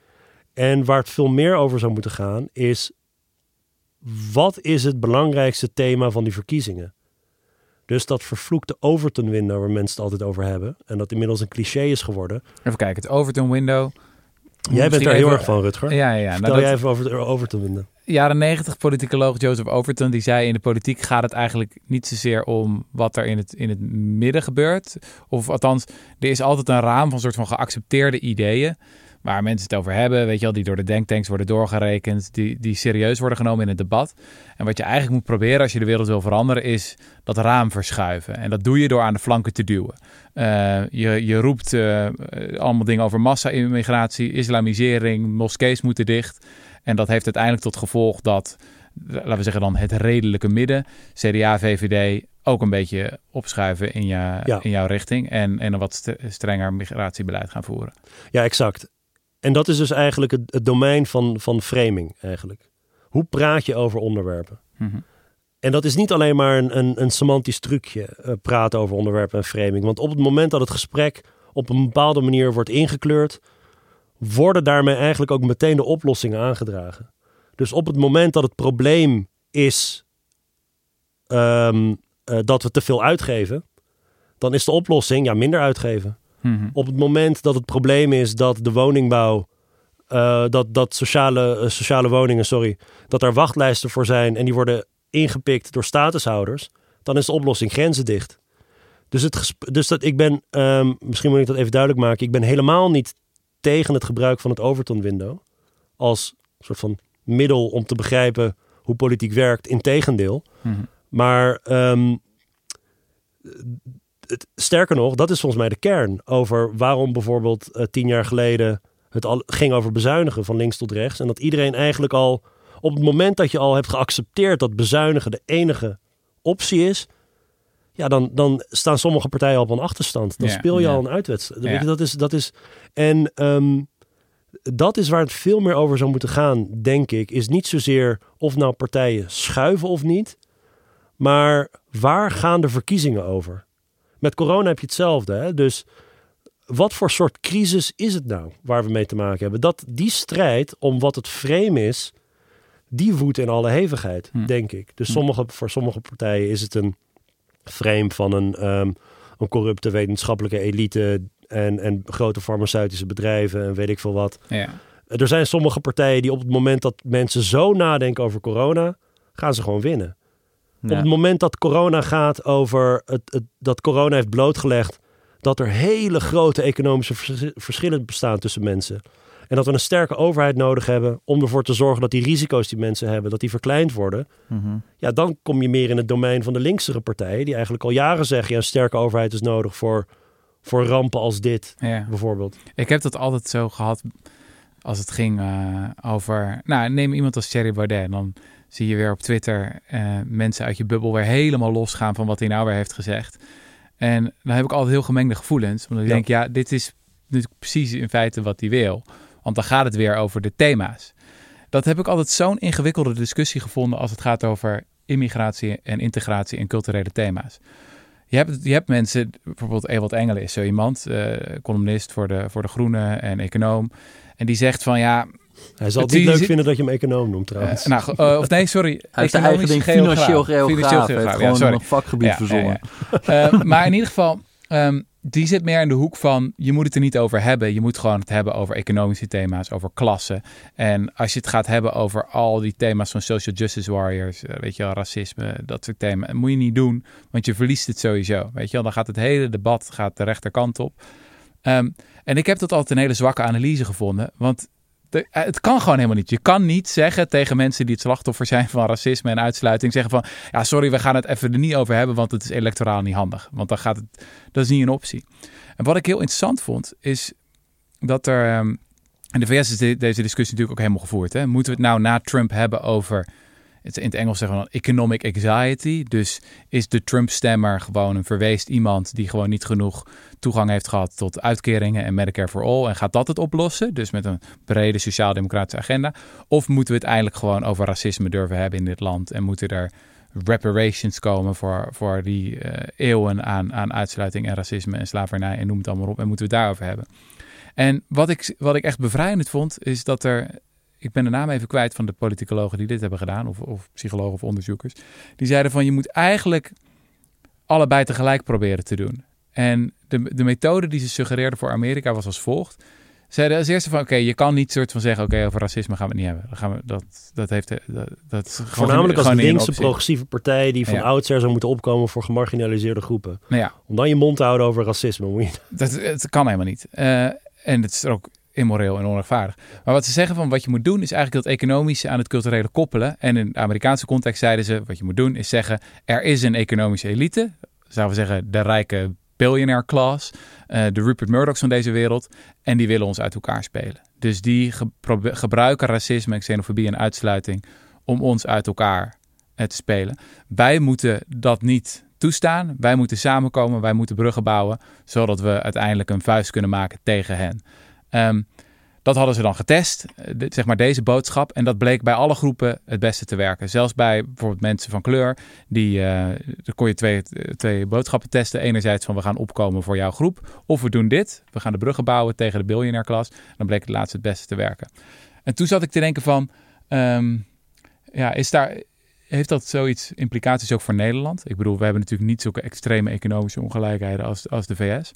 En waar het veel meer over zou moeten gaan, is wat is het belangrijkste thema van die verkiezingen? Dus dat vervloekte Overton window waar mensen het altijd over hebben. En dat inmiddels een cliché is geworden. Even kijken, het Overton window. Jij bent daar heel erg van, Rutger. Ja, ja, ja. Vertel Nou, dat- jij even over het Overton window. Jaren 90 politicoloog Joseph Overton die zei in de politiek gaat het eigenlijk niet zozeer om wat er in het, in het midden gebeurt. Of althans, er is altijd een raam van soort van geaccepteerde ideeën waar mensen het over hebben, weet je wel, die door de denktanks worden doorgerekend, die, die serieus worden genomen in het debat. En wat je eigenlijk moet proberen als je de wereld wil veranderen, is dat raam verschuiven. En dat doe je door aan de flanken te duwen. Eh, je, je roept eh, allemaal dingen over massa-immigratie, islamisering, moskees moeten dicht. En dat heeft uiteindelijk tot gevolg dat, laten we zeggen dan, het redelijke midden, CDA, VVD, ook een beetje opschuiven in, Ja. in jouw richting. En, en een wat st- strenger migratiebeleid gaan voeren. Ja, exact. En dat is dus eigenlijk het, het domein van, van framing eigenlijk. Hoe praat je over onderwerpen? Mhm. En dat is niet alleen maar een, een, een semantisch trucje, eh, praten over onderwerpen en framing. Want op het moment dat het gesprek op een bepaalde manier wordt ingekleurd, worden daarmee eigenlijk ook meteen de oplossingen aangedragen. Dus op het moment dat het probleem is ehm, eh, dat we te veel uitgeven, dan is de oplossing ja, minder uitgeven. Mhm. Op het moment dat het probleem is dat de woningbouw, eh, dat, dat sociale, eh, sociale woningen, sorry, dat er wachtlijsten voor zijn en die worden ingepikt door statushouders, dan is de oplossing grenzen dicht. Dus, het dus dat ik ben, ehm, misschien moet ik dat even duidelijk maken, ik ben helemaal niet tegen het gebruik van het Overton window als soort van middel om te begrijpen hoe politiek werkt. Integendeel. Mhm. Maar ehm, het, sterker nog, dat is volgens mij de kern over waarom bijvoorbeeld eh, tien jaar geleden het al ging over bezuinigen van links tot rechts. En dat iedereen eigenlijk al op het moment dat je al hebt geaccepteerd dat bezuinigen de enige optie is. Ja, dan, dan staan sommige partijen al op een achterstand. Dan Ja, speel je ja. al een uitwedstrijd. Ja. Weet je, dat is, dat is, en ehm, dat is waar het veel meer over zou moeten gaan, denk ik. Is niet zozeer of nou partijen schuiven of niet. Maar waar gaan de verkiezingen over? Met corona heb je hetzelfde. Hè? Dus wat voor soort crisis is het nou waar we mee te maken hebben? Dat, die strijd om wat het frame is, die woedt in alle hevigheid, Hm. denk ik. Dus Hm. sommige, voor sommige partijen is het een frame van een, ehm, een corrupte wetenschappelijke elite en, en grote farmaceutische bedrijven en weet ik veel wat. Ja. Er zijn sommige partijen die op het moment dat mensen zo nadenken over corona, gaan ze gewoon winnen. Op het moment dat corona gaat over het, het, dat corona heeft blootgelegd dat er hele grote economische vers- verschillen bestaan tussen mensen. En dat we een sterke overheid nodig hebben om ervoor te zorgen dat die risico's die mensen hebben, dat die verkleind worden. Mhm. Ja, dan kom je meer in het domein van de linksere partijen, die eigenlijk al jaren zeggen, ja, een sterke overheid is nodig voor, voor rampen als dit, ja. bijvoorbeeld. Ik heb dat altijd zo gehad als het ging eh, over... Nou, neem iemand als Thierry Baudet. En dan zie je weer op Twitter eh, mensen uit je bubbel weer helemaal losgaan van wat hij nou weer heeft gezegd. En dan heb ik altijd heel gemengde gevoelens. Omdat ik Ja. denk, ja, dit is natuurlijk precies in feite wat hij wil. Want dan gaat het weer over de thema's. Dat heb ik altijd zo'n ingewikkelde discussie gevonden als het gaat over immigratie en integratie en culturele thema's. Je hebt, je hebt mensen, bijvoorbeeld Ewald Engelen is zo iemand, eh, columnist voor de, voor de Groenen en econoom. En die zegt van ja, Hij zal het niet leuk vinden dat je hem econoom noemt eh, trouwens. nou, ge- eh, of nee, sorry. Hij heeft zijn eigen ding financieel geograaf. Financieel geograaf, gewoon ja, een vakgebied Ja, verzonnen. ja, ja. Eh, maar in ieder geval, ehm, die zit meer in de hoek van je moet het er niet over hebben. Je moet gewoon het hebben over economische thema's, over klassen. En als je het gaat hebben over al die thema's van social justice warriors, eh, weet je wel, racisme, dat soort thema's, moet je niet doen, want je verliest het sowieso. Weet je wel, dan gaat het hele debat gaat de rechterkant op. Ehm, en ik heb dat altijd een hele zwakke analyse gevonden, want eh, het kan gewoon helemaal niet. Je kan niet zeggen tegen mensen die het slachtoffer zijn van racisme en uitsluiting, zeggen van, ja sorry, we gaan het even er niet over hebben, want het is electoraal niet handig. Want dan gaat het, dat is niet een optie. En wat ik heel interessant vond, is dat er, ehm, in de VS is de- deze discussie natuurlijk ook helemaal gevoerd. Hè? Moeten we het nou na Trump hebben over, in het Engels zeggen we dan economic anxiety. Dus is de Trump-stemmer gewoon een verweest iemand die gewoon niet genoeg toegang heeft gehad tot uitkeringen en Medicare for All. En gaat dat het oplossen? Dus met een brede sociaal-democratische agenda. Of moeten we het eindelijk gewoon over racisme durven hebben in dit land? En moeten er reparations komen voor, voor die eh, eeuwen aan, aan uitsluiting en racisme en slavernij en noem het allemaal op. En moeten we het daarover hebben? En wat ik, wat ik echt bevrijdend vond, is dat er. Ik ben de naam even kwijt van de politicologen die dit hebben gedaan, of, of psychologen of onderzoekers. Die zeiden van je moet eigenlijk allebei tegelijk proberen te doen. En de, de methode die ze suggereerden voor Amerika was als volgt. Zeiden als eerste van oké, je kan niet soort van zeggen oké, over racisme gaan we het niet hebben. Dan gaan we, dat, dat heeft dat, dat is Voornamelijk als gewoon een linkse progressieve partij die van Ja. oudsher zou moeten opkomen voor gemarginaliseerde groepen. Nou ja, Om dan je mond te houden over racisme. Moet je... Dat, het kan helemaal niet. Eh, en het is ook immoreel en onrechtvaardig. Maar wat ze zeggen van wat je moet doen is eigenlijk dat economische aan het culturele koppelen. En in de Amerikaanse context zeiden ze wat je moet doen is zeggen er is een economische elite. Zouden we zeggen de rijke billionaire class. eh, de Rupert Murdochs van deze wereld. En die willen ons uit elkaar spelen. Dus die gebruiken racisme, en xenofobie en uitsluiting om ons uit elkaar eh, te spelen. Wij moeten dat niet toestaan. Wij moeten samenkomen, wij moeten bruggen bouwen, zodat we uiteindelijk een vuist kunnen maken tegen hen. Ehm, dat hadden ze dan getest, eh, zeg maar deze boodschap. En dat bleek bij alle groepen het beste te werken. Zelfs bij bijvoorbeeld mensen van kleur. Die, eh kon je twee, twee boodschappen testen. Enerzijds van we gaan opkomen voor jouw groep. Of we doen dit. We gaan de bruggen bouwen tegen de biljonair klas. Dan bleek het laatste het beste te werken. En toen zat ik te denken van... ehm, ja, is daar, heeft dat zoiets implicaties ook voor Nederland? Ik bedoel, we hebben natuurlijk niet zulke extreme economische ongelijkheden als, als de VS.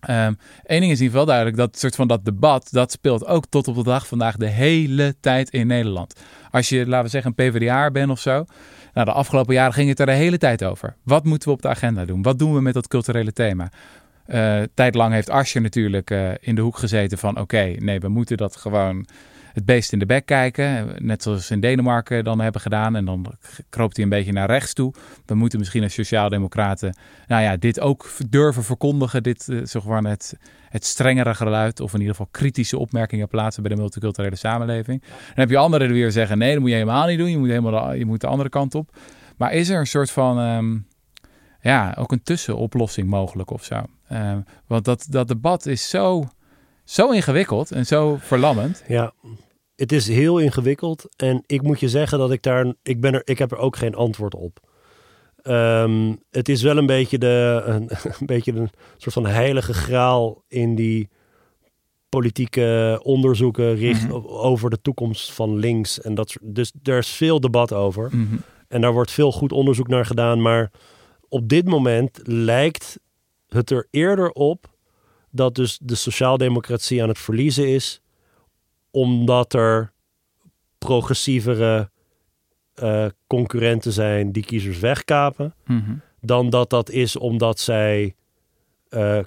Eén ding is in ieder geval duidelijk, dat soort van dat debat, dat speelt ook tot op de dag vandaag de hele tijd in Nederland. Als je, laten we zeggen, een PvdA bent of zo. Nou, de afgelopen jaren ging het er de hele tijd over. Wat moeten we op de agenda doen? Wat doen we met dat culturele thema? Eh tijdlang heeft Asscher natuurlijk eh, in de hoek gezeten van... oké, nee, we moeten dat gewoon het beest in de bek kijken. Net zoals in Denemarken dan hebben gedaan. En dan kroopt hij een beetje naar rechts toe. We moeten misschien als sociaaldemocraten... nou ja, dit ook durven verkondigen. Dit, uh, zeg het, strengere geluid... of in ieder geval kritische opmerkingen plaatsen... bij de multiculturele samenleving. Dan heb je anderen die weer zeggen... nee, dat moet je helemaal niet doen. Je moet, helemaal de, je moet de andere kant op. Maar is er een soort van... Um, ja, ook een tussenoplossing mogelijk of zo? Uh, want dat, dat debat is zo zo ingewikkeld en zo verlammend. Ja, het is heel ingewikkeld. En ik moet je zeggen dat ik daar. Ik, ben er, ik heb er ook geen antwoord op. Ehm, het is wel een beetje, de, een, een beetje een soort van heilige graal in die politieke onderzoeken richt Mhm. over de toekomst van links. En dat, dus er is veel debat over. Mhm. En daar wordt veel goed onderzoek naar gedaan. Maar op dit moment lijkt het er eerder op dat dus de sociaaldemocratie aan het verliezen is. Omdat er progressievere eh, concurrenten zijn die kiezers wegkapen. Mhm. Dan dat dat is omdat zij eh,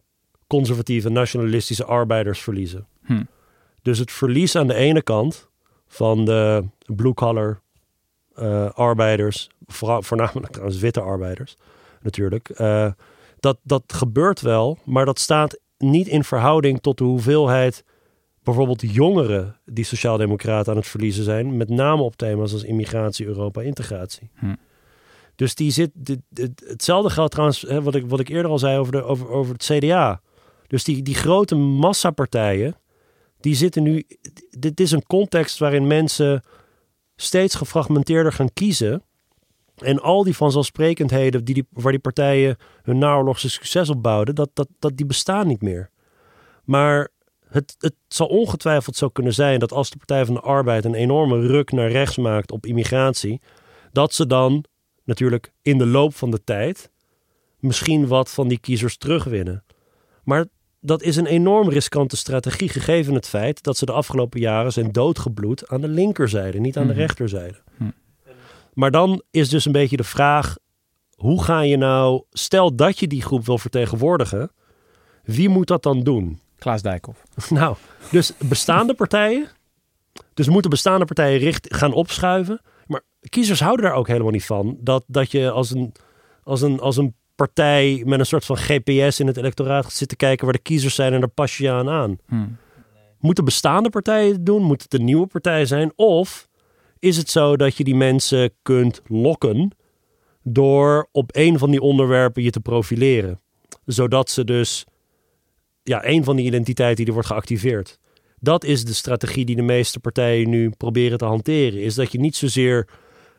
conservatieve nationalistische arbeiders verliezen. Hm. Dus het verlies aan de ene kant van de blue-collar eh, arbeiders, voornamelijk trouwens witte arbeiders natuurlijk, dat, dat gebeurt wel, maar dat staat niet in verhouding tot de hoeveelheid bijvoorbeeld jongeren die sociaaldemocraten aan het verliezen zijn, met name op thema's als immigratie, Europa, integratie. Hm. Dus die zit, dit, dit- hetzelfde geldt trouwens, hè, wat, ik, wat ik eerder al zei over, de, over, over het CDA. Dus die, die grote massapartijen, die zitten nu. Dit is een context waarin mensen steeds gefragmenteerder gaan kiezen. En al die vanzelfsprekendheden die die, waar die partijen hun naoorlogse succes op bouwden, dat, dat, dat, die bestaan niet meer. Maar het, het zal ongetwijfeld zo kunnen zijn dat als de Partij van de Arbeid een enorme ruk naar rechts maakt op immigratie, dat ze dan natuurlijk in de loop van de tijd misschien wat van die kiezers terugwinnen. Maar dat is een enorm riskante strategie, gegeven het feit dat ze de afgelopen jaren zijn doodgebloed aan de linkerzijde, niet aan Mhm. de rechterzijde. Hm. Maar dan is dus een beetje de vraag: hoe ga je nou, stel dat je die groep wil vertegenwoordigen, wie moet dat dan doen? Klaas Dijkhoff. Nou, dus bestaande partijen. Dus moeten bestaande partijen richt, gaan opschuiven. Maar kiezers houden daar ook helemaal niet van. Dat, dat je als een, als, een, als een partij met een soort van GPS in het electoraat gaat zitten kijken waar de kiezers zijn en daar pas je aan aan. Hm. Moeten bestaande partijen het doen? Moet het een nieuwe partij zijn? Of is het zo dat je die mensen kunt lokken door op een van die onderwerpen je te profileren? Zodat ze dus, ja, een van die identiteiten die er wordt geactiveerd. Dat is de strategie die de meeste partijen nu proberen te hanteren. Is dat je niet zozeer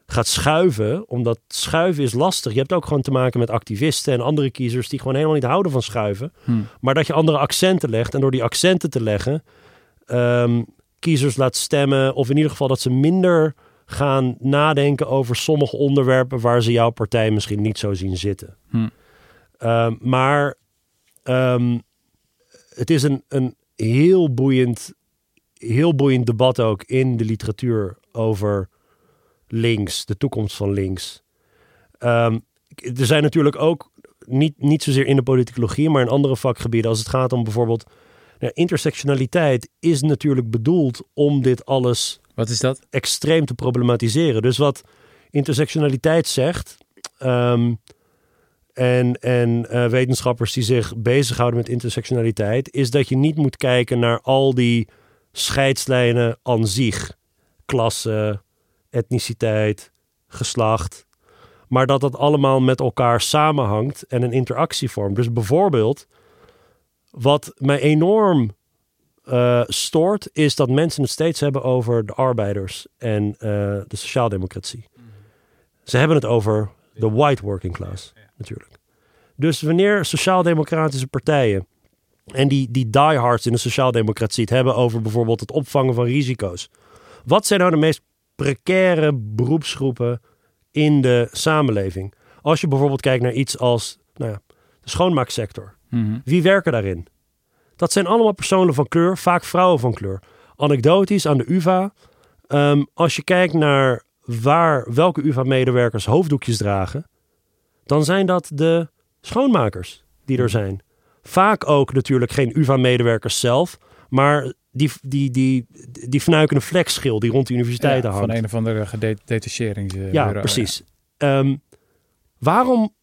gaat schuiven, omdat schuiven is lastig. Je hebt ook gewoon te maken met activisten en andere kiezers die gewoon helemaal niet houden van schuiven. Hm. Maar dat je andere accenten legt. En door die accenten te leggen, ehm, kiezers laat stemmen. Of in ieder geval dat ze minder gaan nadenken over sommige onderwerpen waar ze jouw partij misschien niet zo zien zitten. Hm. Ehm, maar ehm, het is een, een heel boeiend, heel boeiend debat ook in de literatuur over links, de toekomst van links. Ehm, er zijn natuurlijk ook niet, niet zozeer in de politicologie, maar in andere vakgebieden, als het gaat om bijvoorbeeld nou, intersectionaliteit, is natuurlijk bedoeld om dit alles Wat is dat? extreem te problematiseren. Dus wat intersectionaliteit zegt. ehm, en en eh, wetenschappers die zich bezighouden met intersectionaliteit, is dat je niet moet kijken naar al die scheidslijnen aan zich. Klasse, etniciteit, geslacht. Maar dat dat allemaal met elkaar samenhangt en een interactie vormt. Dus bijvoorbeeld, wat mij enorm eh, stoort, is dat mensen het steeds hebben over de arbeiders en eh, de sociaaldemocratie. Ze hebben het over de white working class, natuurlijk. Dus wanneer sociaaldemocratische partijen en die, die diehards in de sociaaldemocratie het hebben over bijvoorbeeld het opvangen van risico's. Wat zijn nou de meest precaire beroepsgroepen in de samenleving? Als je bijvoorbeeld kijkt naar iets als nou ja, de schoonmaaksector. Mhm. Wie werken daarin? Dat zijn allemaal personen van kleur, vaak vrouwen van kleur. Anekdotisch aan de UvA. ehm, als je kijkt naar waar, welke UvA-medewerkers hoofddoekjes dragen, dan zijn dat de schoonmakers die er zijn. Vaak ook natuurlijk geen UvA-medewerkers zelf, maar die, die, die, die fnuikende flexschil die rond de universiteiten Ja, hangt. van een of andere gedetacheringsbureau. Ja, precies. Ehm, waarom,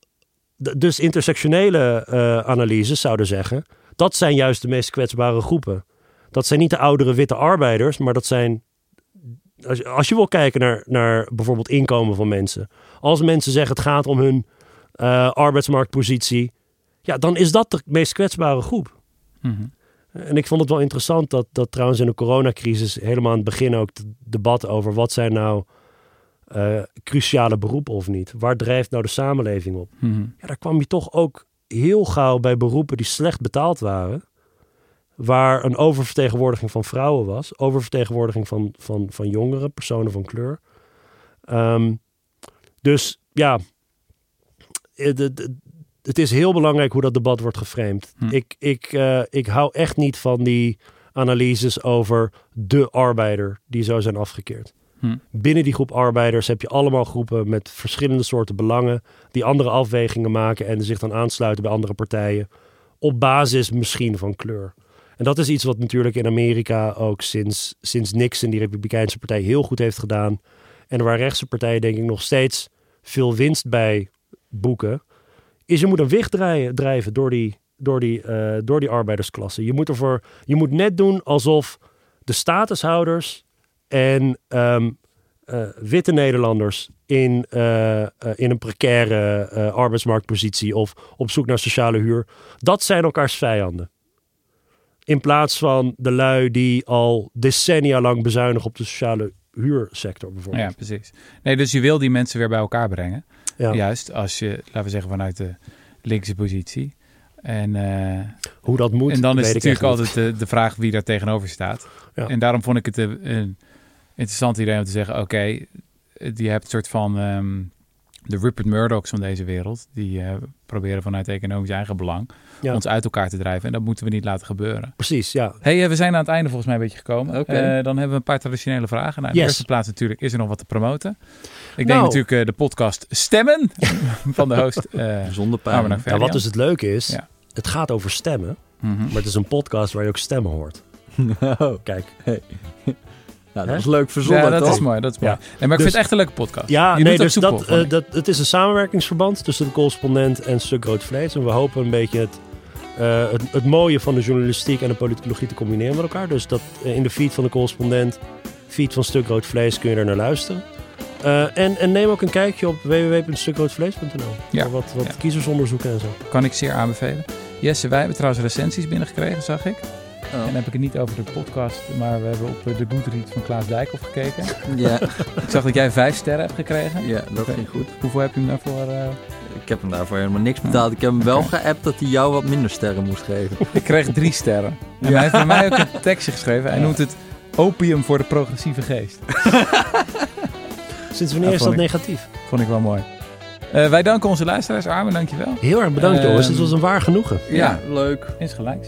dus intersectionele eh, analyses zouden zeggen, dat zijn juist de meest kwetsbare groepen. Dat zijn niet de oudere witte arbeiders, maar dat zijn, als je, als je wil kijken naar, naar bijvoorbeeld inkomen van mensen. Als mensen zeggen het gaat om hun eh, arbeidsmarktpositie, ja, dan is dat de meest kwetsbare groep. Mhm. En ik vond het wel interessant dat, dat trouwens in de coronacrisis helemaal aan het begin ook het debat over wat zijn nou eh, cruciale beroepen of niet. Waar drijft nou de samenleving op? Mhm. Ja, daar kwam je toch ook heel gauw bij beroepen die slecht betaald waren. Waar een oververtegenwoordiging van vrouwen was. Oververtegenwoordiging van, van, van jongeren, personen van kleur. Ehm, dus ja, het, het, het is heel belangrijk hoe dat debat wordt geframed. Hm. Ik, ik, eh, ik hou echt niet van die analyses over de arbeider die zo zijn afgekeerd. Hm. Binnen die groep arbeiders heb je allemaal groepen met verschillende soorten belangen, die andere afwegingen maken en zich dan aansluiten bij andere partijen. Op basis misschien van kleur. En dat is iets wat natuurlijk in Amerika ook sinds, sinds Nixon, die Republikeinse partij, heel goed heeft gedaan. En waar rechtse partijen, denk ik, nog steeds veel winst bij boeken. Is je moet een wicht draaien, drijven door die, door, die, eh, door die arbeidersklasse. Je moet, ervoor, je moet net doen alsof de statushouders en ehm, eh, witte Nederlanders in, eh, eh, in een precaire arbeidsmarktpositie of op zoek naar sociale huur, dat zijn elkaars vijanden. In plaats van de lui die al decennia lang bezuinigen op de sociale huursector bijvoorbeeld. Ja, precies. Nee, dus je wil die mensen weer bij elkaar brengen. Ja. Juist als je, laten we zeggen, vanuit de linkse positie. En, Hoe dat moet, en dan is het natuurlijk altijd de, de vraag wie daar tegenover staat. Ja. En daarom vond ik het een, een interessant idee om te zeggen: oké, je hebt een soort van ehm, de Rupert Murdochs van deze wereld. Die eh, proberen vanuit economisch eigen belang Ja. ons uit elkaar te drijven. En dat moeten we niet laten gebeuren. Precies, ja. hey, eh, we zijn aan het einde volgens mij een beetje gekomen. Oké. Eh, dan hebben we een paar traditionele vragen. Nou, in de Yes. eerste plaats natuurlijk, is er nog wat te promoten? Ik denk Nou. natuurlijk eh, de podcast Stemmen van de host. eh Zonder pijn. Verdian. Wat dus het leuke is, Ja. het gaat over stemmen, Mhm. maar het is een podcast waar je ook stemmen hoort. Oh, Kijk, nou, dat is leuk verzonnen, Ja, dat toch? is mooi. Dat is mooi. Ja. Nee, maar ik Dus- vind het echt een leuke podcast. Ja, je nee, dus soepel, dat, eh, dat, het is een samenwerkingsverband tussen de correspondent en Stuk Rood Vlees. En we hopen een beetje het, eh, het, het mooie van de journalistiek en de politicologie te combineren met elkaar. Dus dat eh, in de feed van de correspondent, feed van Stuk Rood Vlees, kun je er naar luisteren. En, en neem ook een kijkje op www.stukroodvlees.nl. Ja, wat, wat ja. kiezersonderzoeken en zo. Kan ik zeer aanbevelen. Jesse, wij hebben trouwens recensies binnengekregen, zag ik. Oh. En dan heb ik het niet over de podcast, maar we hebben op eh, de Goodreads van Klaas Dijkhoff gekeken. Ja, ik zag dat jij vijf sterren hebt gekregen. ja, dat ging goed. Hoeveel heb je hem daarvoor? eh? Ik heb hem daarvoor helemaal niks betaald. Ik heb hem wel geappt dat hij jou wat minder sterren moest geven. Ik kreeg drie sterren. En Ja. hij heeft bij mij ook een tekstje geschreven. Hij Ja. noemt het opium voor de progressieve geest. Sinds wanneer Ja, is dat ik- negatief? Vond ik wel mooi. Eh, wij danken onze luisteraars. Armen, dankjewel. Heel erg bedankt Ehm, jongens, dit was een waar genoegen. Ja, leuk. insgelijks.